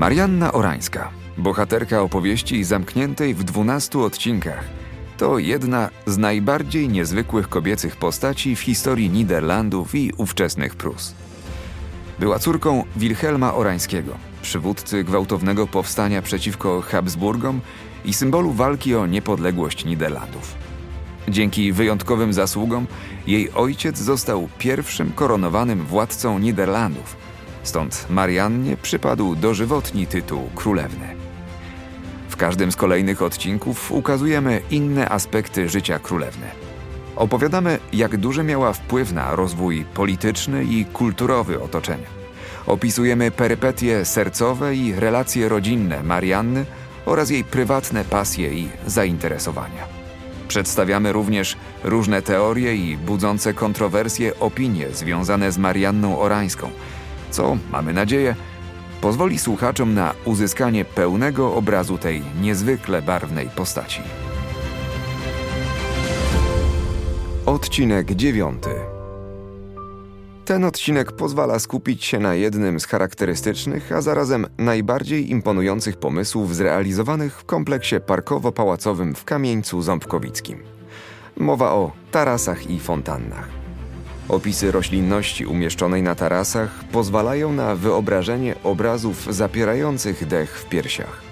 Marianna Orańska, bohaterka opowieści zamkniętej w 12 odcinkach, to jedna z najbardziej niezwykłych kobiecych postaci w historii Niderlandów i ówczesnych Prus. Była córką Wilhelma Orańskiego, przywódcy gwałtownego powstania przeciwko Habsburgom i symbolu walki o niepodległość Niderlandów. Dzięki wyjątkowym zasługom jej ojciec został pierwszym koronowanym władcą Niderlandów, stąd Mariannie przypadł dożywotni tytuł królewny. W każdym z kolejnych odcinków ukazujemy inne aspekty życia królewny. Opowiadamy, jak duży miała wpływ na rozwój polityczny i kulturowy otoczenia. Opisujemy perypetie sercowe i relacje rodzinne Marianny oraz jej prywatne pasje i zainteresowania. Przedstawiamy również różne teorie i budzące kontrowersje opinie związane z Marianną Orańską, co, mamy nadzieję, pozwoli słuchaczom na uzyskanie pełnego obrazu tej niezwykle barwnej postaci. Odcinek dziewiąty. Ten odcinek pozwala skupić się na jednym z charakterystycznych, a zarazem najbardziej imponujących pomysłów zrealizowanych w kompleksie parkowo-pałacowym w Kamieńcu Ząbkowickim. Mowa o tarasach i fontannach. Opisy roślinności umieszczonej na tarasach pozwalają na wyobrażenie obrazów zapierających dech w piersiach.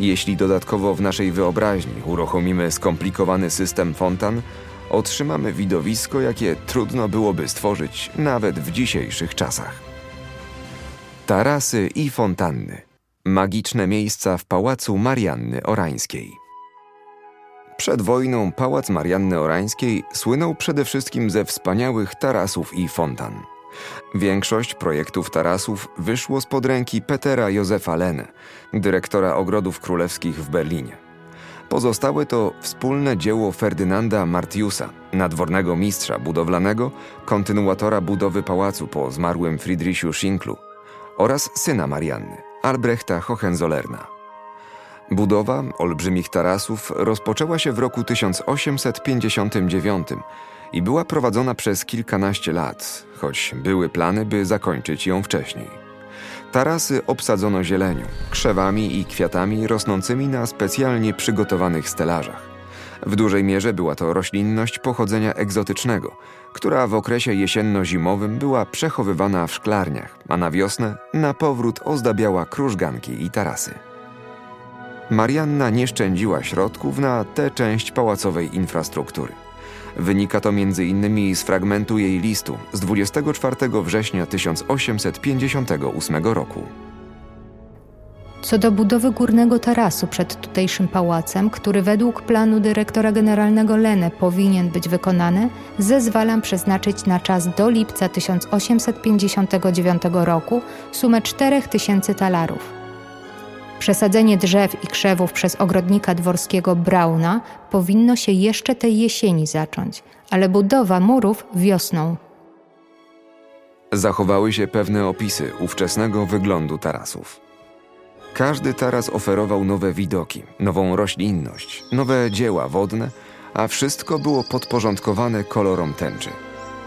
Jeśli dodatkowo w naszej wyobraźni uruchomimy skomplikowany system fontan, otrzymamy widowisko, jakie trudno byłoby stworzyć nawet w dzisiejszych czasach. Tarasy i fontanny. Magiczne miejsca w pałacu Marianny Orańskiej. Przed wojną pałac Marianny Orańskiej słynął przede wszystkim ze wspaniałych tarasów i fontan. Większość projektów tarasów wyszło spod ręki Petera Józefa Lene, dyrektora ogrodów królewskich w Berlinie. Pozostałe to wspólne dzieło Ferdynanda Martiusa, nadwornego mistrza budowlanego, kontynuatora budowy pałacu po zmarłym Friedrichu Schinklu oraz syna Marianny, Albrechta Hohenzollerna. Budowa olbrzymich tarasów rozpoczęła się w roku 1859 i była prowadzona przez kilkanaście lat, choć były plany, by zakończyć ją wcześniej. Tarasy obsadzono zielenią, krzewami i kwiatami rosnącymi na specjalnie przygotowanych stelażach. W dużej mierze była to roślinność pochodzenia egzotycznego, która w okresie jesienno-zimowym była przechowywana w szklarniach, a na wiosnę na powrót ozdabiała krużganki i tarasy. Marianna nie szczędziła środków na tę część pałacowej infrastruktury. Wynika to m.in. z fragmentu jej listu z 24 września 1858 roku. Co do budowy górnego tarasu przed tutejszym pałacem, który według planu dyrektora generalnego Lene powinien być wykonany, zezwalam przeznaczyć na czas do lipca 1859 roku sumę 4000 talarów. Przesadzenie drzew i krzewów przez ogrodnika dworskiego Brauna powinno się jeszcze tej jesieni zacząć, ale budowa murów wiosną. Zachowały się pewne opisy ówczesnego wyglądu tarasów. Każdy taras oferował nowe widoki, nową roślinność, nowe dzieła wodne, a wszystko było podporządkowane kolorom tęczy.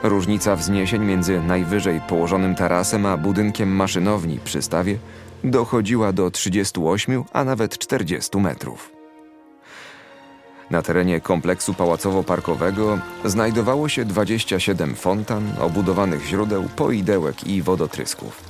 Różnica wzniesień między najwyżej położonym tarasem a budynkiem maszynowni przy stawie dochodziła do 38, a nawet 40 metrów. Na terenie kompleksu pałacowo-parkowego znajdowało się 27 fontan, obudowanych źródeł, poidełek i wodotrysków.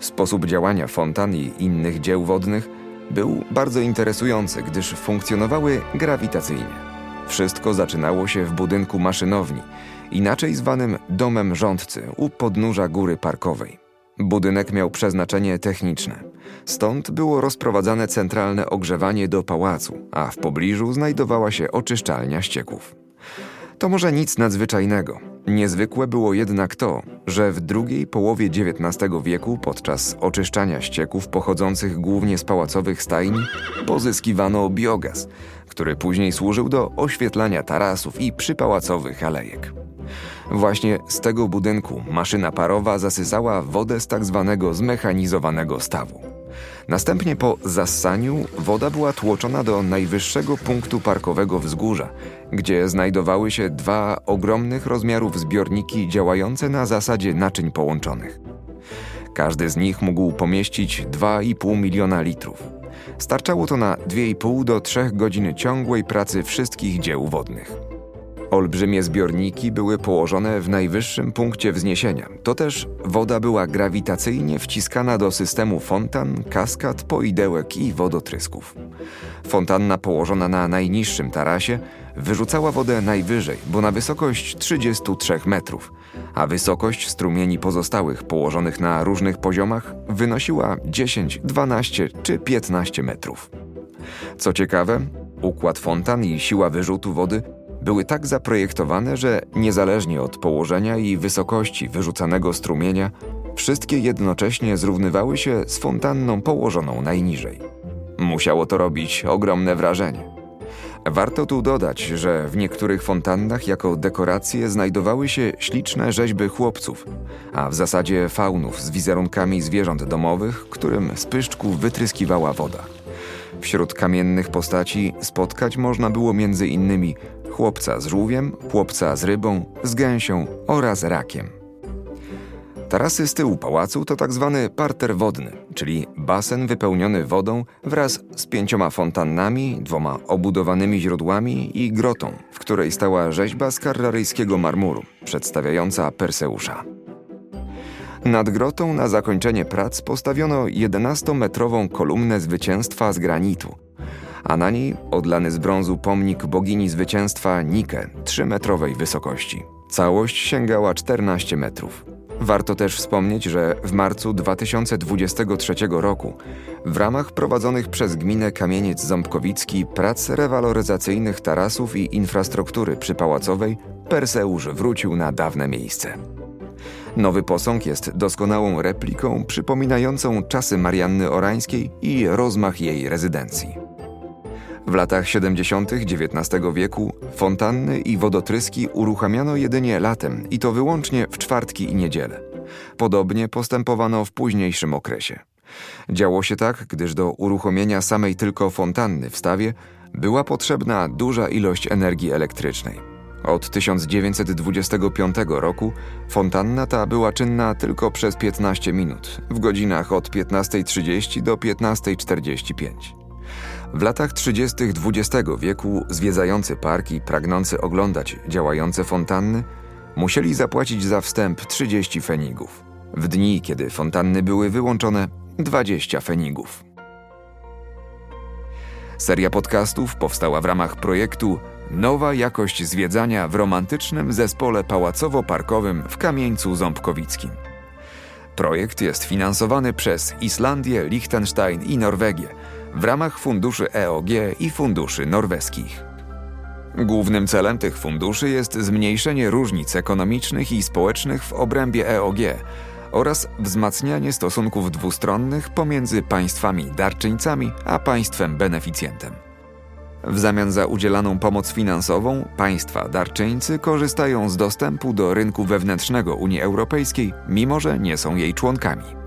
Sposób działania fontan i innych dzieł wodnych był bardzo interesujący, gdyż funkcjonowały grawitacyjnie. Wszystko zaczynało się w budynku maszynowni, inaczej zwanym domem rządcy u podnóża góry parkowej. Budynek miał przeznaczenie techniczne. Stąd było rozprowadzane centralne ogrzewanie do pałacu, a w pobliżu znajdowała się oczyszczalnia ścieków. To może nic nadzwyczajnego. Niezwykłe było jednak to, że w drugiej połowie XIX wieku podczas oczyszczania ścieków pochodzących głównie z pałacowych stajni pozyskiwano biogaz, który później służył do oświetlania tarasów i przypałacowych alejek. Właśnie z tego budynku maszyna parowa zasysała wodę z tak zwanego zmechanizowanego stawu. Następnie po zassaniu woda była tłoczona do najwyższego punktu parkowego wzgórza, gdzie znajdowały się dwa ogromnych rozmiarów zbiorniki działające na zasadzie naczyń połączonych. Każdy z nich mógł pomieścić 2,5 miliona litrów. Starczało to na 2,5 do 3 godziny ciągłej pracy wszystkich dzieł wodnych. Olbrzymie zbiorniki były położone w najwyższym punkcie wzniesienia. To też woda była grawitacyjnie wciskana do systemu fontan, kaskad, poidełek i wodotrysków. Fontanna położona na najniższym tarasie wyrzucała wodę najwyżej, bo na wysokość 33 metrów, a wysokość strumieni pozostałych położonych na różnych poziomach wynosiła 10, 12 czy 15 metrów. Co ciekawe, układ fontan i siła wyrzutu wody były tak zaprojektowane, że niezależnie od położenia i wysokości wyrzucanego strumienia, wszystkie jednocześnie zrównywały się z fontanną położoną najniżej. Musiało to robić ogromne wrażenie. Warto tu dodać, że w niektórych fontannach jako dekoracje znajdowały się śliczne rzeźby chłopców, a w zasadzie faunów z wizerunkami zwierząt domowych, którym z pyszczków wytryskiwała woda. Wśród kamiennych postaci spotkać można było między innymi chłopca z żółwiem, chłopca z rybą, z gęsią oraz rakiem. Tarasy z tyłu pałacu to tak zwany parter wodny, czyli basen wypełniony wodą wraz z pięcioma fontannami, dwoma obudowanymi źródłami i grotą, w której stała rzeźba z karraryjskiego marmuru, przedstawiająca Perseusza. Nad grotą na zakończenie prac postawiono 11-metrową kolumnę zwycięstwa z granitu, a na niej odlany z brązu pomnik bogini zwycięstwa Nike 3-metrowej wysokości. Całość sięgała 14 metrów. Warto też wspomnieć, że w marcu 2023 roku w ramach prowadzonych przez gminę Kamieniec Ząbkowicki prac rewaloryzacyjnych tarasów i infrastruktury przypałacowej Perseusz wrócił na dawne miejsce. Nowy posąg jest doskonałą repliką przypominającą czasy Marianny Orańskiej i rozmach jej rezydencji. W latach 70. XIX wieku fontanny i wodotryski uruchamiano jedynie latem i to wyłącznie w czwartki i niedzielę. Podobnie postępowano w późniejszym okresie. Działo się tak, gdyż do uruchomienia samej tylko fontanny w stawie była potrzebna duża ilość energii elektrycznej. Od 1925 roku fontanna ta była czynna tylko przez 15 minut, w godzinach od 15.30 do 15.45. W latach 30. XX wieku zwiedzający parki, pragnący oglądać działające fontanny, musieli zapłacić za wstęp 30 fenigów. W dni, kiedy fontanny były wyłączone, 20 fenigów. Seria podcastów powstała w ramach projektu Nowa jakość zwiedzania w romantycznym zespole pałacowo-parkowym w Kamieńcu Ząbkowickim. Projekt jest finansowany przez Islandię, Liechtenstein i Norwegię w ramach funduszy EOG i funduszy norweskich. Głównym celem tych funduszy jest zmniejszenie różnic ekonomicznych i społecznych w obrębie EOG oraz wzmacnianie stosunków dwustronnych pomiędzy państwami darczyńcami a państwem beneficjentem. W zamian za udzielaną pomoc finansową państwa darczyńcy korzystają z dostępu do rynku wewnętrznego Unii Europejskiej, mimo że nie są jej członkami.